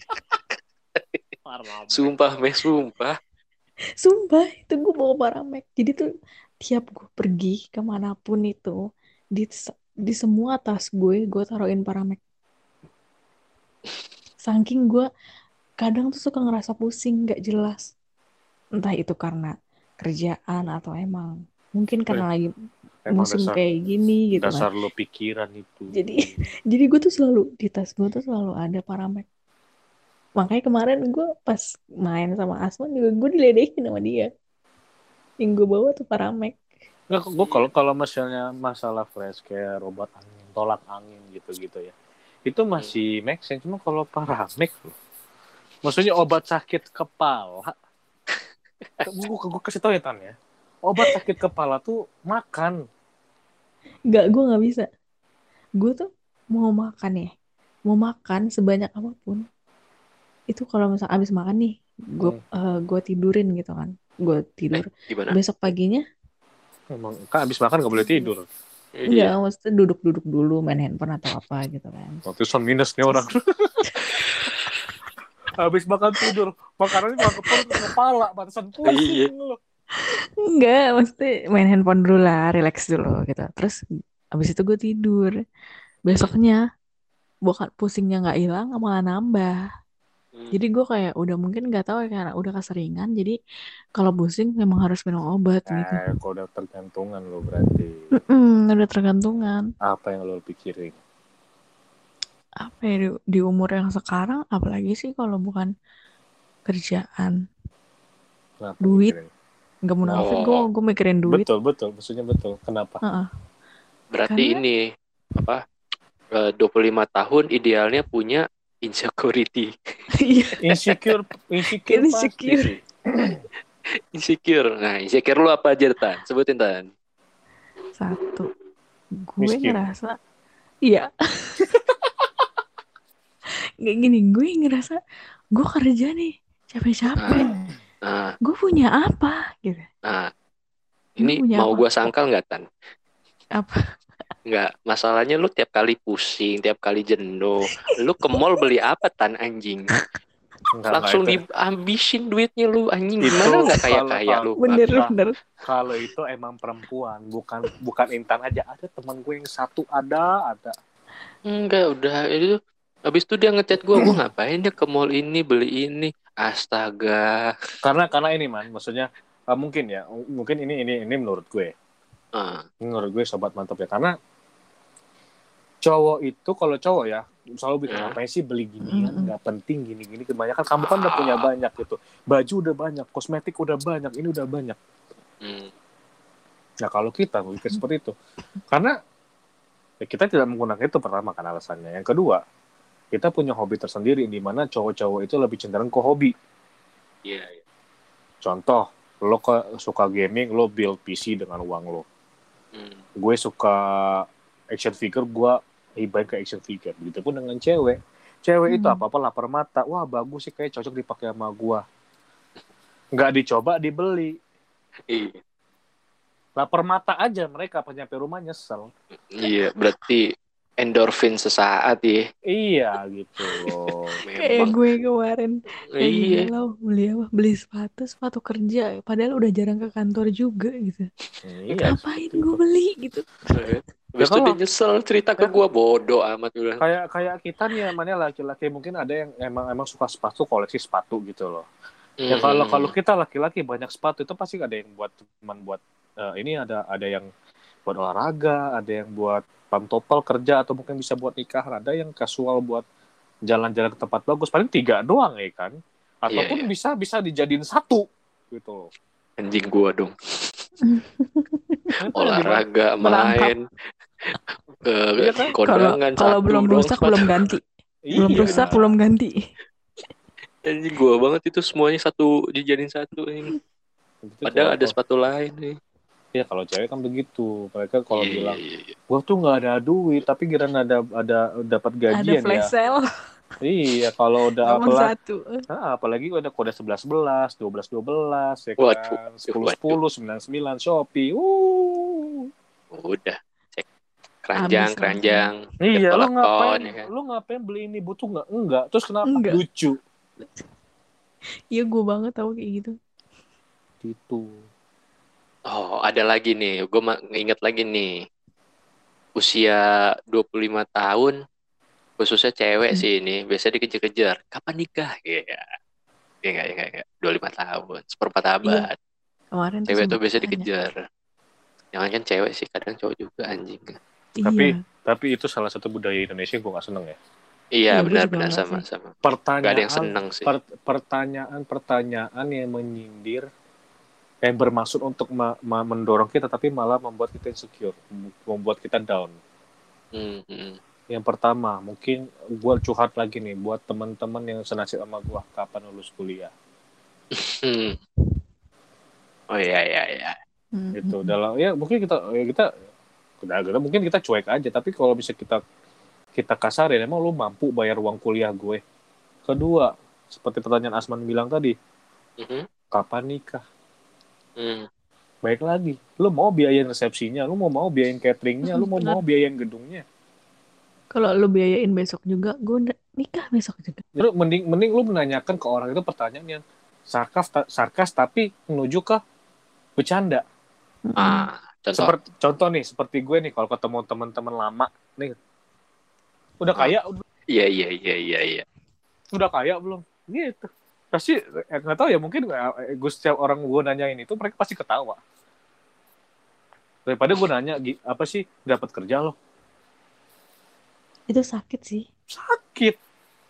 Sumpah, meh sumpah. sumpah itu gue bawa paramek jadi tuh tiap gue pergi ke mana pun itu di di semua tas gue gue taruhin paramek saking gue kadang tuh suka ngerasa pusing nggak jelas entah itu karena kerjaan atau emang mungkin karena lagi emang musim dasar kayak gini gitu kan dasar lo pikiran itu Jadi- Jadi gue tuh selalu di tas gue tuh selalu ada paramek. Makanya kemarin gue pas main sama Asman juga gue diledekin sama dia. Yang gue bawa tuh paramek. Nggak, gue kalau kalau misalnya masalah flash care, obat angin, tolak angin gitu-gitu ya, itu masih make sense. Cuma kalau paramek loh, maksudnya obat sakit kepala, gue gue kasih tau ya Tan ya, obat sakit kepala tuh makan. Gak, gue nggak bisa. gue tuh mau makan ya mau makan sebanyak apa pun itu kalau misalnya abis makan nih gue Hmm. gue tidurin gitu kan gue tidur Gimana? besok paginya Emang kan abis makan nggak boleh tidur. Iya. enggak maksudnya duduk-duduk dulu main handphone atau apa gitu kan Waktu son minus nih orang. Habis makan tidur, makanannya malah ke perut, ke kepala, pantesan Iya. pusing lu. enggak maksudnya main handphone dulu lah relax dulu gitu terus abis itu gue tidur besoknya bukan pusingnya nggak hilang malah nambah Hmm. jadi gue kayak udah mungkin nggak tahu ya karena udah keseringan jadi kalau pusing memang harus minum obat gitu Eh, kok udah tergantungan lo berarti. Mm-mm, udah tergantungan Apa yang lo pikirin? apa ya di, di umur yang sekarang apalagi sih kalau bukan kerjaan Kenapa Duit. mikirin? nggak munafik gue Oh. gue mikirin duit Betul, betul. Maksudnya betul. Kenapa? Heeh. Berarti Karena- ini apa? eh, 25 tahun idealnya punya insecurity. Iya. Insecure, insecure, Insecure. Insecure. Nah, insecure lu apa aja, Tan? Sebutin, Tan. satu gue Miskin. ngerasa iya kayak gini gue ngerasa gue kerja nih capek-capek Nah, gue punya apa gitu nah. Ini punya mau apa? gua sangkal nggak, Tan? apa Nggak. Masalahnya lu tiap kali pusing, tiap kali jenuh. Lu ke mall beli apa, Tan, anjing? Enggak, Langsung enggak, dihabisin duitnya lu, anjing. Itu Gimana nggak kalau- kaya-kaya kalau- lu? bener Nah, bener Kalau itu emang perempuan, bukan bukan Intan aja. Ada teman gue yang satu ada, ada. Enggak, udah itu habis itu dia ngechat gua, gua ngapain dia ke mall ini beli ini. Astaga. Karena karena ini man, maksudnya eh, mungkin ya, mungkin ini ini ini menurut gue. Ini menurut gue sobat mantap ya karena cowok itu kalau cowok ya selalu bikin Hmm. apa sih beli gini Mm-mm. nggak penting gini gini kebanyakan kamu kan udah punya banyak gitu baju udah banyak kosmetik udah banyak ini udah banyak hmm. nah kalau kita berpikir seperti itu karena ya kita tidak menggunakan itu pertama kan alasannya yang kedua kita punya hobi tersendiri di mana cowok-cowok itu lebih cenderung ke hobi Iya, iya. contoh lo ke, suka gaming lo build PC dengan uang lo Hmm. gue suka action figure gue hibahin ke action figure. Begitu pun dengan cewek. Cewek itu Hmm. apa apa lapar mata. Wah bagus sih. Kayak cocok dipakai sama gue nggak dicoba dibeli. Iya. lapar mata aja mereka pas nyampe rumah nyesel. Iya, berarti endorfin sesaat ya. iya gitu loh. Kayak Memang. gue kemarin. Iya. gila beli apa? Beli sepatu sepatu kerja. Padahal udah jarang ke kantor juga gitu. Iya ngapain seperti gue itu. beli gitu Habis itu kalau- dia nyesel cerita ke gua bodoh amat udah. kayak kayak kita nih namanya laki-laki mungkin ada yang emang emang suka sepatu koleksi sepatu gitu loh ya Hmm. kalau kalau kita laki-laki banyak sepatu itu pasti ada yang buat teman buat eh, ini ada ada yang buat olahraga ada yang buat pantopel kerja atau mungkin bisa buat nikah ada yang casual buat jalan-jalan ke tempat bagus paling tiga doang ya kan ataupun Iya, iya. bisa bisa dijadiin satu gitu loh anjing gua dong. Itu Olahraga, main. Ke Iya kan? kalau kondangan kalau satu belum rusak belum ganti belum Iya, rusak nah. belum ganti Anjing gua banget itu semuanya satu dijadiin satu ini. Padahal ada sepatu lain nih. ya kalau cewek kan begitu mereka kalau Iya, bilang iya, iya. gua tuh nggak ada duit tapi kira ada ada dapat ada gajian flash ya sale iya kalau udah apalagi satu Ah, apalagi udah kode 11 11, 12 12 ya Waduh, kan. 10 waduh. 10 9 9 Shopee. Uh. Udah. Keranjang, keranjang. Iya, lu ngapain? ya kan? Lu ngapain beli ini butuh nggak? Enggak. Terus kenapa? Enggak. Lucu. iya gue banget tau kayak gitu Gitu. Oh, ada lagi nih. Gue inget lagi nih. Usia 25 tahun, khususnya cewek Hmm. sih ini, biasanya dikejar-kejar. Kapan nikah? Iya. Iya enggak, iya enggak. 25 tahun, seperempat abad. kemarin Cewek tuh biasa dikejar. Jangan kan cewek sih, kadang cowok juga anjing. Tapi- iya Tapi itu salah satu budaya Indonesia yang gue gak seneng ya. Iya, Iya, benar-benar enggak sama sih. sama. Pertanyaan, Gak ada yang seneng sih. per- pertanyaan-pertanyaan yang menyindir yang bermaksud untuk ma- ma- mendorong kita tapi malah membuat kita insecure, membuat kita down. Hmm, hmm. Yang pertama, mungkin gue curhat lagi nih buat teman-teman yang senasib sama gue kapan lulus kuliah. Oh iya iya iya. Hmm, Gitu. hmm, Dalam ya mungkin kita ya kita udah agak mungkin kita cuek aja tapi kalau bisa kita kita kasarin emang lu mampu bayar uang kuliah gue kedua seperti pertanyaan Asman bilang tadi Mhm. kapan nikah Hmm. baik lagi lu mau biayain resepsinya lu mau mau biayain cateringnya lu mau mau biayain gedungnya Kalau lu biayain besok juga, gue nikah besok juga. lu mending mending lu menanyakan ke orang itu pertanyaan yang sarkas ta- sarkas tapi menuju ke bercanda. Ah, contoh. seperti contoh nih seperti gue nih kalau ketemu teman-teman lama nih udah Ah. kaya udah, Iya iya iya iya iya. udah kaya belum gitu pasti eh, nggak tahu ya mungkin eh, gue setiap orang gue nanyain itu mereka pasti ketawa daripada gue nanya "Gi, apa sih dapat kerja lo Itu sakit sih. sakit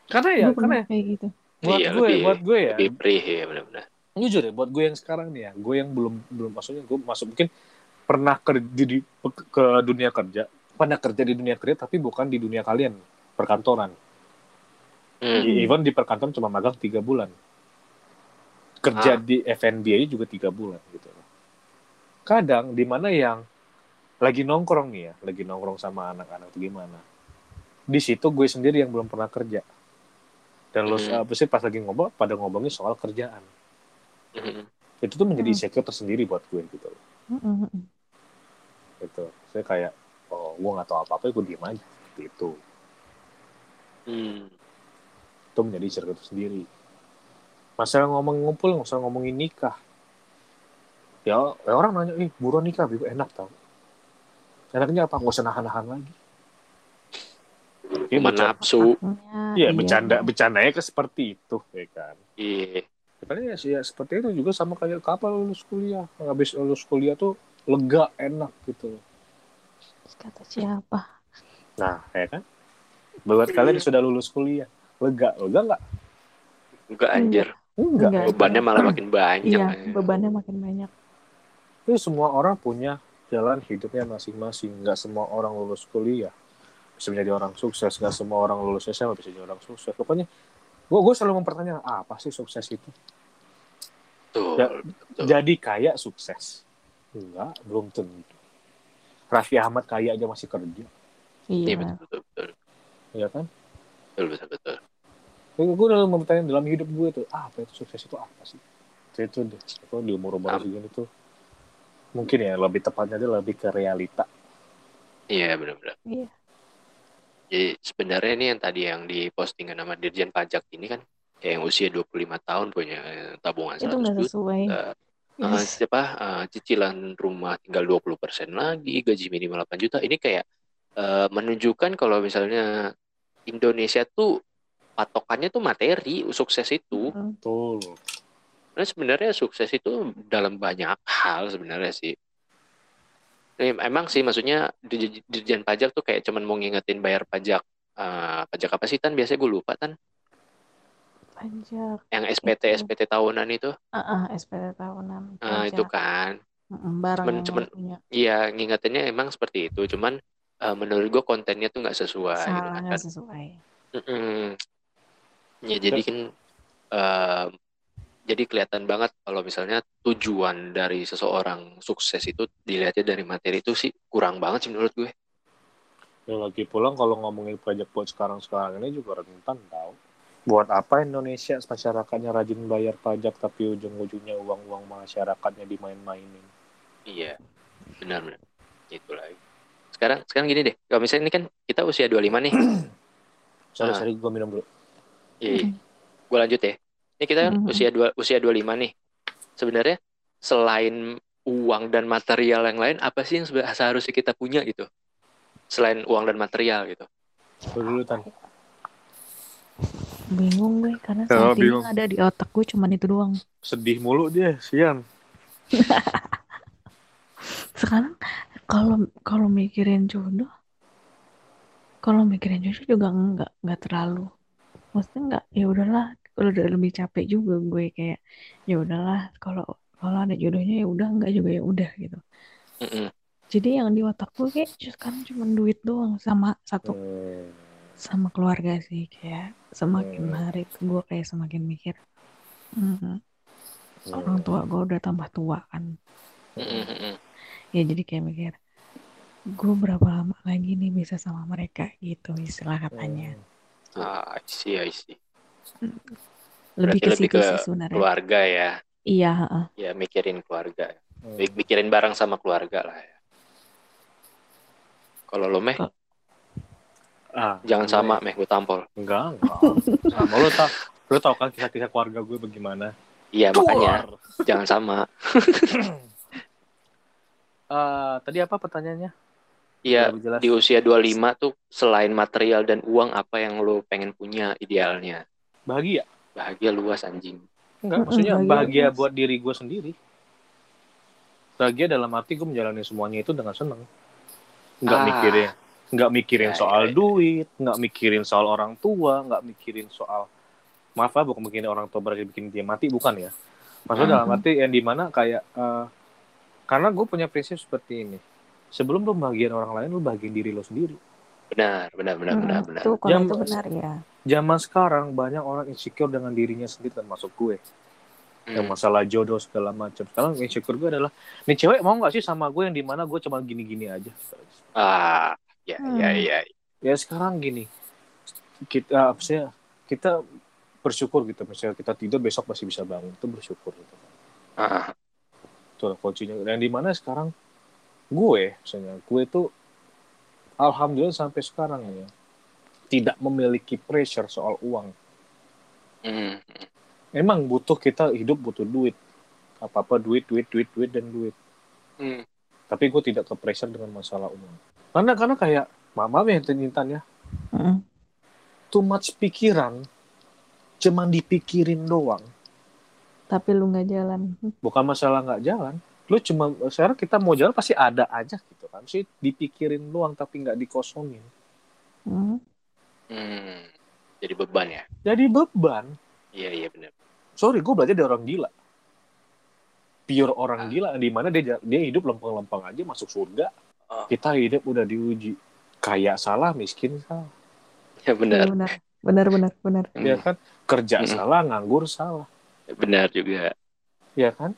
karena ya Gue karena kayak gitu. buat Iya, gue lebih- buat gue ya Lebih perih ya benar-benar. jujur ya buat gue yang sekarang nih ya gue yang belum belum maksudnya gue masuk mungkin pernah kerja di ke dunia kerja pernah kerja di dunia kerja tapi bukan di dunia kalian perkantoran Hmm. I- even di perkantoran cuma magang tiga bulan kerja Ah. di FNB aja juga tiga bulan gitu kadang di mana yang lagi nongkrong nih ya lagi nongkrong sama anak-anak tuh gimana di situ gue sendiri yang belum pernah kerja dan lo Hmm. apa sih pas lagi ngomong pada ngomongin soal kerjaan Mhm. itu tuh menjadi Hmm. insecure tersendiri buat gue gitu loh Mm-mm. Gitu. Saya kayak oh gue nggak tahu apa apa gue diem aja seperti itu Hmm. itu menjadi insecure tersendiri masalah ngomong ngumpul masalah ngomongin nikah. Ya, ya orang nanya ih buruan nikah Bigo enak tau. Enaknya apa? Nggak usah nahan-nahan lagi. Iya, Cuma bercanda, nafsu. Takutnya, iya. bercanda bercandanya ke seperti itu ya kan? Iya. Sebenarnya ya, ya seperti itu juga sama kayak kapan lulus kuliah. Habis lulus kuliah tuh lega enak gitu Kata siapa? nah ya kan buat kalian yang sudah lulus kuliah lega lega nggak Enggak anjir. enggak Enggak. Bebannya malah makin banyak. Iya, bebannya makin banyak. itu semua orang punya jalan hidupnya masing-masing nggak semua orang lulus kuliah bisa menjadi orang sukses nggak semua orang lulus SMA bisa jadi orang sukses pokoknya gue gue selalu mempertanyakan "Ah, apa sih sukses itu Tuh. Ya. Betul. jadi kaya sukses enggak belum tentu Raffi Ahmad kaya aja masih kerja Iya Iya. betul betul betul. ya kan Betul betul betul. gue udah mempertanyakan dalam hidup gue tuh ah, apa itu sukses itu apa sih Itu itu deh itu di umur umur Am- segini tuh mungkin ya lebih tepatnya dia lebih ke realita Iya benar-benar. Iya. Jadi sebenarnya ini yang tadi yang diposting nama Dirjen Pajak ini kan kayak yang usia 25 tahun punya eh, tabungan Itu 100 nggak juta. sesuai. Eh, Yes. siapa eh, cicilan rumah tinggal 20% lagi, gaji minimal 8 juta. Ini kayak eh, menunjukkan kalau misalnya Indonesia tuh patokannya tuh materi, sukses itu. Mm. betul Karena sebenarnya sukses itu dalam banyak hal sebenarnya sih. Emang sih maksudnya Dirj- Dirjen Pajak tuh kayak cuman mau ngingetin bayar pajak eh, pajak apa sih tan biasanya gue lupa tan Pajak. yang SPT Itu. SPT tahunan itu Ah, ah, SPT tahunan. Pajak. itu kan barang Cuman- yang cuman- punya. iya ngingetinnya emang seperti itu cuman eh, menurut gue kontennya tuh nggak sesuai gitu Salah kan. nggak sesuai. Mm-mm. ya jadi kan eh, jadi kelihatan banget kalau misalnya tujuan dari seseorang sukses itu dilihatnya dari materi itu sih kurang banget sih menurut gue Ya lagi pulang kalau ngomongin pajak buat sekarang-sekarang ini juga rentan tau. Buat apa Indonesia masyarakatnya rajin bayar pajak tapi ujung-ujungnya uang-uang masyarakatnya dimain-mainin. Iya, benar benar. Itu lagi. Sekarang sekarang gini deh. Kalau misalnya ini kan kita usia 25 nih. Sorry, Ah. sorry gue minum dulu. Iya. Gue lanjut ya. Ini kita kan Mhm. usia dua usia 25 nih. Sebenarnya selain uang dan material yang lain apa sih yang seharusnya kita punya gitu? Selain uang dan material gitu. Lu dulu Tan. Bingung gue karena Oh, saat ini bingung. yang ada di otak gue cuman itu doang. Sedih mulu dia, sian. Sekarang kalau kalau mikirin jodoh, kalau mikirin jodoh juga enggak enggak terlalu. Maksudnya enggak ya udahlah, kalau udah lebih capek juga gue kayak ya udahlah kalau kalau ada jodohnya ya udah enggak juga ya udah gitu. Jadi yang di otak gue kayak sekarang cuma duit doang sama satu Hmm. Sama keluarga sih kayak semakin Hmm. hari gue kayak semakin mikir "Hmm, Hmm. orang tua gue udah tambah tua kan mm-mm. ya jadi kayak mikir gue berapa lama lagi nih bisa sama mereka gitu istilah katanya Hmm. Ah, I see, I see. lebih Berarti ke lebih situ ke sih sebenarnya Keluarga ya. iya heeh. Ya mikirin keluarga. Hmm. Mik- Mikirin bareng sama keluarga lah ya. Kalau lo meh, Ah, jangan gue- sama meh, gue tampol. Enggak, enggak. Sama lu tau, lu tau kan kisah-kisah keluarga gue bagaimana? Iya makanya jangan sama. Eh, tadi apa pertanyaannya? Iya di usia 25 tuh selain material dan uang apa yang lo pengen punya idealnya? Bahagia? Bahagia luas anjing. Enggak, maksudnya bahagia bahagia buat diri gue sendiri. Bahagia dalam arti gue menjalani semuanya itu dengan senang. Enggak Ah. mikirin, enggak mikirin Ya, soal ya, ya. duit, enggak mikirin soal orang tua, enggak mikirin soal maaf lah bukan mikirin orang tua berarti bikin dia mati bukan ya. Maksudnya dalam Mhm. arti yang di mana kayak eh, karena gue punya prinsip seperti ini. Sebelum lu bahagian orang lain, lu bahagian diri lo sendiri. Benar, benar, benar, Mm-mm, benar, benar. Kalau Jam- itu benar ya Zaman sekarang banyak orang insecure dengan dirinya sendiri termasuk gue. yang Hmm. masalah jodoh segala macam. Sekarang insecure gue adalah nih cewek mau nggak sih sama gue yang di mana gue cuma gini-gini aja. Ah, ya, Hmm. ya, ya. Ya sekarang gini kita apa sih kita bersyukur gitu misalnya kita tidur besok masih bisa bangun itu bersyukur gitu. Ah, Itu lah kuncinya. Dan di mana sekarang gue misalnya gue itu alhamdulillah sampai sekarang ya tidak memiliki pressure soal uang. hmm. Emang butuh kita hidup butuh duit. Apa-apa duit, duit, duit, duit dan duit. Hmm. tapi gue tidak ke pressure dengan masalah uang karena karena kayak mama ya Intan ya Mm-mm. too much pikiran cuman dipikirin doang tapi lu nggak jalan bukan masalah nggak jalan lu cuma sekarang kita mau jalan pasti ada aja gitu kan sih dipikirin doang tapi nggak dikosongin Mm. Hmm. Jadi beban ya? jadi beban Iya, iya benar. sorry gue belajar dari orang gila pure orang Ah. gila di mana dia dia hidup lempeng-lempeng aja masuk surga Oh. kita hidup udah diuji kaya salah miskin salah Ya benar. benar benar benar benar Hmm. ya kan kerja Mm-mm. salah nganggur salah Benar juga. ya kan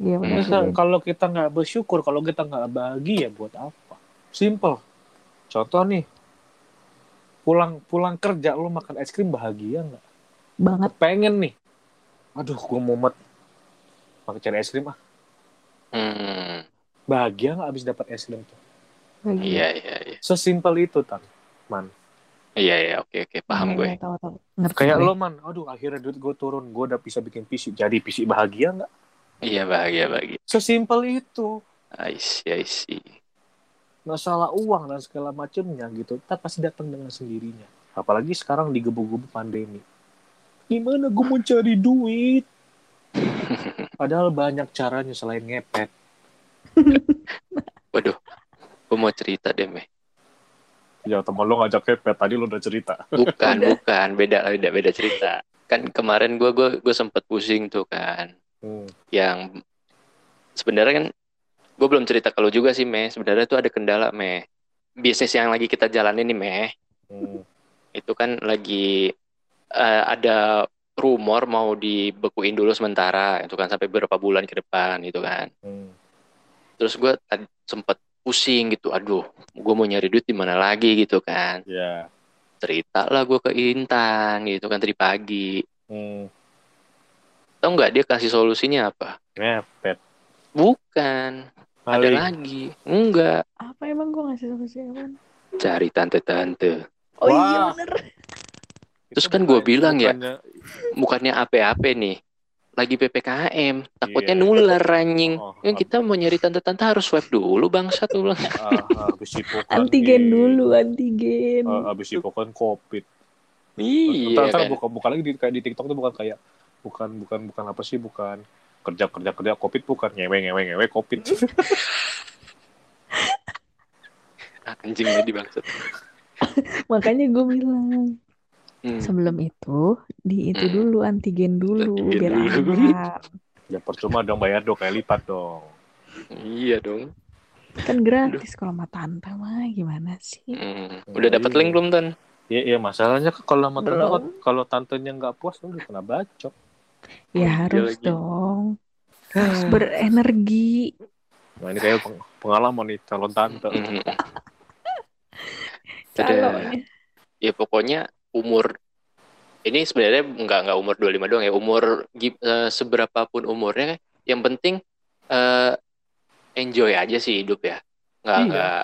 iya benar Masa juga. kalau kita nggak bersyukur, kalau kita nggak bahagia, buat apa? Simple. Contoh nih, pulang pulang kerja lu makan es krim bahagia nggak? banget Pengen nih. Aduh, gue mumet. Pakai cari es krim ah. Hmm. Bahagia nggak abis dapat es krim tuh? Lagi. Iya, iya, iya. Sesimpel itu tan. Iya, iya, oke, oke, paham Iya, gue. iya, tahu tahu ngerti Kayak gue. lo man, aduh akhirnya duit gue turun, gue udah bisa bikin PC. Jadi PC bahagia nggak? Iya, bahagia, bahagia. Sesimpel itu. I see, I see. Masalah uang dan segala macamnya gitu, tak pasti datang dengan sendirinya. Apalagi sekarang digebu-gebu pandemi. Gimana gue mau cari duit? Padahal banyak caranya selain ngepet. Waduh, gue mau cerita deh, Meh. Ya teman lo ngajak ngepet, tadi lo udah cerita. Bukan, bukan, beda, beda, beda cerita. Kan kemarin gue, gue, gue sempet pusing tuh kan, Hmm. yang sebenarnya kan gue belum cerita kalau juga sih, Meh. Sebenarnya tuh ada kendala, Meh. Bisnis yang lagi kita jalanin nih, Meh. Hmm. itu kan lagi eh, ada rumor mau dibekuin dulu sementara itu kan sampai beberapa bulan ke depan gitu kan Hmm. terus gue tadi sempet pusing gitu. Aduh gue mau nyari duit di mana lagi gitu kan. Ya. cerita lah gue ke Intan gitu kan tadi pagi. Hmm. tau nggak dia kasih solusinya apa? Ngepet. bukan. Ada Maling. lagi. Enggak apa emang gue ngasih solusi apa cari tante-tante. Oh iya Wah. bener. Terus Itu kan gua bukan- bilang ya, bukannya- bukannya apa-apa nih lagi PPKM takutnya Iya. nular anjing Oh, Yang kita mau nyari tante-tante harus swab dulu bangsa tuh bilang. ah, habis antigen di- dulu antigen ah, habis hipokan covid. Iya Ntar, kan. buka, buka lagi di, kayak di TikTok tuh bukan kayak bukan bukan bukan apa sih bukan kerja kerja kerja covid bukan ngewe ngewe ngewe covid Anjing jadi bangsat. makanya gue bilang Hmm. sebelum itu di itu Hmm. dulu antigen dulu Antigen biar dulu. aman ya percuma dong bayar dong kayak lipat dong Iya dong. kan gratis kalau sama tante mah gimana sih Hmm. Udah dapat link belum Tan? Iya, iya masalahnya kalau sama tante kalau tantenya nggak puas lu kena bacok. ya iya harus lagi. dong harus berenergi Nah ini kayak peng- pengalaman nih calon tante. Mm. Calonnya. ya pokoknya umur ini sebenarnya nggak nggak umur 25 doang ya umur eh, seberapapun umurnya yang penting eh, enjoy aja sih hidup ya nggak Iya. nggak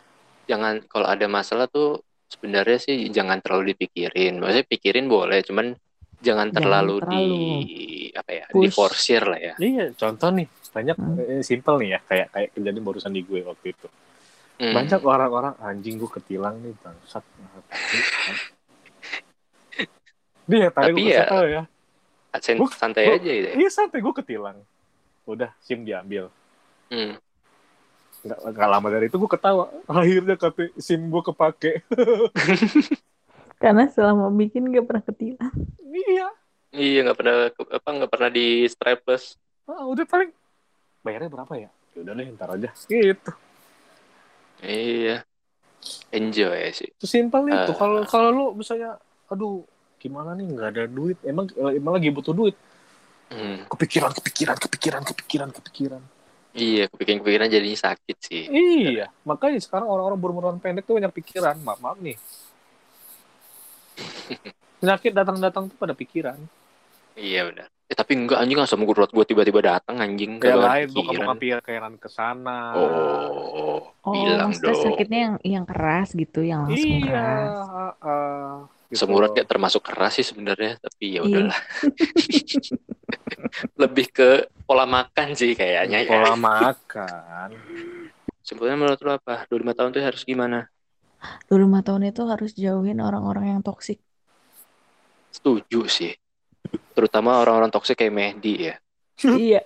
jangan kalau ada masalah tuh sebenarnya sih jangan terlalu dipikirin maksudnya pikirin boleh cuman jangan Jangan terlalu, di terlalu apa ya push. diforsir lah ya Iya, contoh nih banyak Hmm. eh, simple nih ya kayak kayak kejadian barusan di gue waktu itu. Hmm. Banyak orang-orang anjing gue ketilang nih bangsat. Dia tadi Tapi gue ya, tahu ya. Sen- Gua- santai gua- aja gitu ya. Iya santai gue ketilang. Udah SIM diambil. Hmm. Nggak, nggak lama dari itu gue ketawa. Akhirnya kata SIM gue kepake. Karena selama bikin gak pernah ketilang. iya. iya nggak pernah apa nggak pernah di strapless Ah, udah paling bayarnya berapa ya? Ya udah deh ntar aja. Gitu. iya enjoy sih Sesimpel itu. Eh. Kalau kalau lu misalnya, aduh gimana nih nggak ada duit. Emang emang lagi butuh duit. Hmm. Kepikiran, kepikiran, kepikiran, kepikiran, kepikiran. iya kepikiran-kepikiran jadinya sakit sih Iya, makanya sekarang orang-orang berumuran pendek tuh banyak pikiran. Maaf, maaf nih. Penyakit datang-datang tuh pada pikiran. Iya benar. Eh, tapi enggak anjing asam urat gue tiba-tiba datang anjing Kayak Kagak lain, bukan kepikiran. bukan pikiran ke sana. Oh, Oh, bilang maksudnya dong. sakitnya yang yang keras gitu, yang langsung Iya, keras. ah, ah, gitu. Asam urat kayak termasuk keras sih sebenarnya, tapi ya Iya. udahlah. Lebih ke pola makan sih kayaknya ya. pola makan. Sebetulnya menurut lo apa? 25 tahun tuh harus gimana? Dulu lima tahun itu harus jauhin orang-orang yang toksik. Setuju sih. Terutama orang-orang toksik kayak Mehdi ya. iya.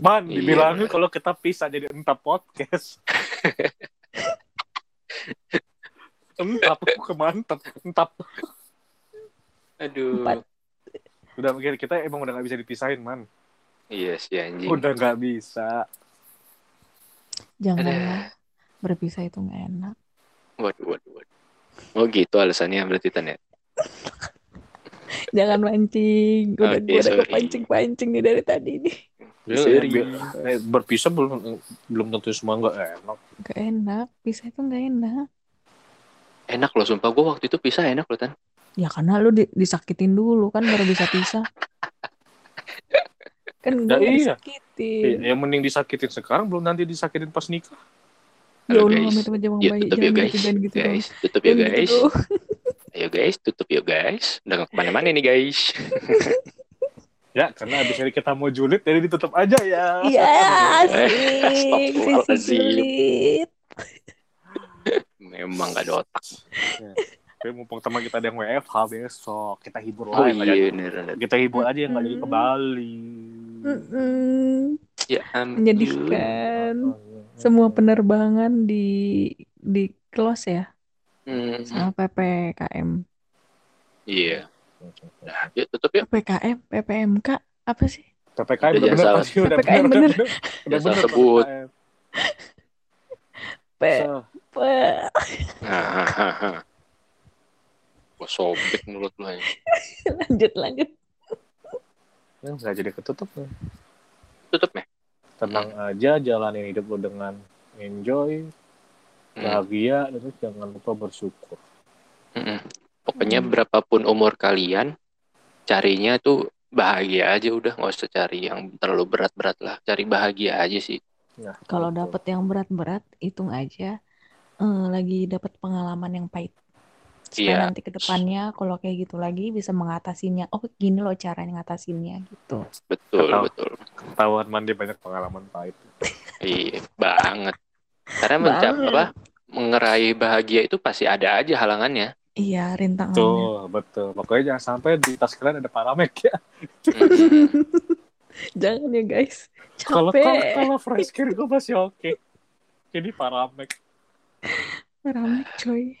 Man, Iya, dibilangin bener. kalau kita pisah jadi entah podcast. entap, aku kemantap. Entap. Aduh. Empat. Udah kita emang udah gak bisa dipisahin, man. Iya sih anjing. Udah gak bisa. Janganlah berpisah itu nggak enak. Waduh, waduh, waduh. Oh gitu alasannya berarti Tan ya? Jangan mancing. Udah gue udah sorry. kepancing-pancing nih dari tadi nih. Ya, berpisah belum belum tentu semua nggak enak. Gak enak. Pisah itu nggak enak. Enak loh, sumpah gue waktu itu pisah enak loh Tan. Ya karena lu di- disakitin dulu kan baru bisa pisah. kan Ya gue iya. disakitin. Yang mending disakitin sekarang belum nanti disakitin pas nikah. Ya Halo, Allah, guys. amit jangan Ya baik, tutup ya guys. gitu, gitu dong. guys, tutup ya gitu guys. dong. Ayo guys, tutup yuk guys. Udah gak ke mana-mana nih guys. Ya, karena abis ini kita mau julid, jadi ditutup aja ya. Iya, asik. Sisi Astagfirullahaladzim. Memang gak ada otak. Tapi mumpung teman kita ada yang WFH besok, kita hibur Oh lah. nggak iya, bener. Kita hibur aja yang nggak jadi ke. Bali. Ya. Menyedihkan. Semua penerbangan di di close ya Hmm, sama PPKM. Iya. Nah, yuk tutup yuk. PPKM, PPMK apa sih? PPKM Udah udah bener salah. udah PPKM bener. bener. Udah bener sebut. PPKM. P, Gua sobek mulut lu aja. lanjut lanjut. ya, nggak jadi ketutup nih. Tutup ya? Tenang aja, jalanin hidup lo dengan enjoy, Hmm. bahagia, dan terus jangan lupa bersyukur. Mm-mm. Pokoknya Hmm. berapapun umur kalian, carinya tuh bahagia aja udah nggak usah cari yang terlalu berat-berat lah. Cari bahagia aja sih. Nah, Kalau gitu. dapet yang berat-berat, hitung aja eh, lagi dapat pengalaman yang pahit. Supaya Iya. nanti ke depannya kalau kayak gitu lagi bisa mengatasinya. Oh, gini loh caranya ngatasinnya gitu. Betul, Ketawa. betul. ketahuan mandi banyak pengalaman pahit. Iya, banget. Karena mencap apa? Mengerai bahagia itu pasti ada aja halangannya. Iya, rintangannya. Betul, betul. Pokoknya jangan sampai di tas kalian ada paramek ya. Jangan ya guys. Kalau kalau kalau fresh care gue masih oke. Jadi paramek. Ramek coy.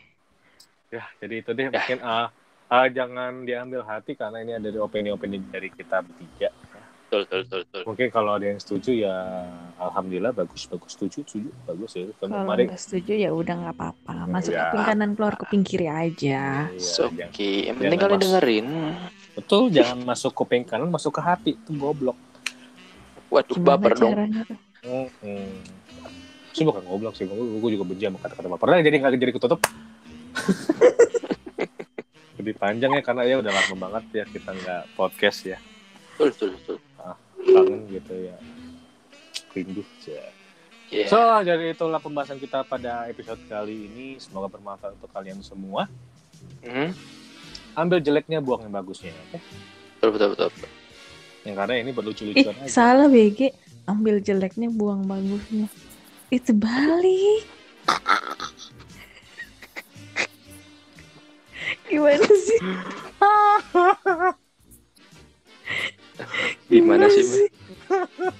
Ya, jadi itu deh Ya. mungkin ah ah, jangan diambil hati karena ini ada dari opini-opini dari kita bertiga. Betul, betul, betul, betul. Mungkin kalau ada yang setuju ya alhamdulillah bagus bagus setuju setuju bagus ya. Kalau Kalau mari nggak setuju ya udah nggak apa-apa. Masuk Ya. kuping kanan keluar kuping kiri aja. Iya, So, Oke, jangan- yang penting mas- dengerin. betul jangan masuk kuping kanan masuk ke hati itu goblok. Waduh, Gimana baper dong. caranya tuh? Sih bukan goblok sih gue juga benci sama kata-kata baper nah, jadi nggak jadi ketutup lebih panjang ya karena ya udah lama banget ya kita nggak podcast ya betul betul betul kangen gitu ya rindu ya. Iya. So, jadi itulah pembahasan kita pada episode kali ini. Semoga bermanfaat untuk kalian semua. Hmm, Ambil jeleknya, buang yang bagusnya. Oke? betul betul betul betul. Yang karena ini Ih, berlucu-lucuan aja. salah BG. Ambil jeleknya, buang bagusnya. Itu balik. Gimana sih? gimana sih meh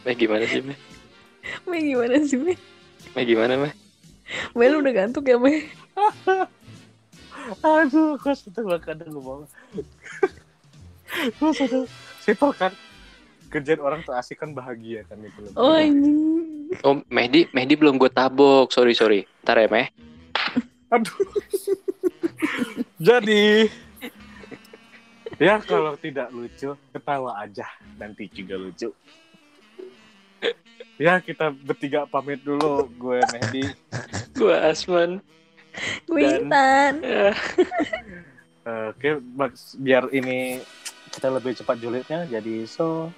meh gimana sih meh Meh gimana sih, Meh? meh gimana meh Meh lu udah gantuk ya, Meh? Aduh, kok sudah gak kadang ngomong. Kok sudah simple kan? Kerjaan orang tuh asik kan bahagia kan itu. Oh, anjing. Oh Mehdi Mehdi belum gue tabok sorry sorry ntar ya meh Aduh. Jadi ya kalau tidak lucu ketawa aja nanti juga lucu. Ya kita bertiga pamit dulu gue Mehdi. gue Asman Gue Dan- Intan. Ya. Oke biar ini kita lebih cepat julidnya jadi so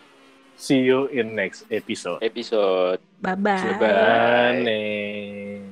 see you in next episode. episode Bye-bye. Bye. Bye.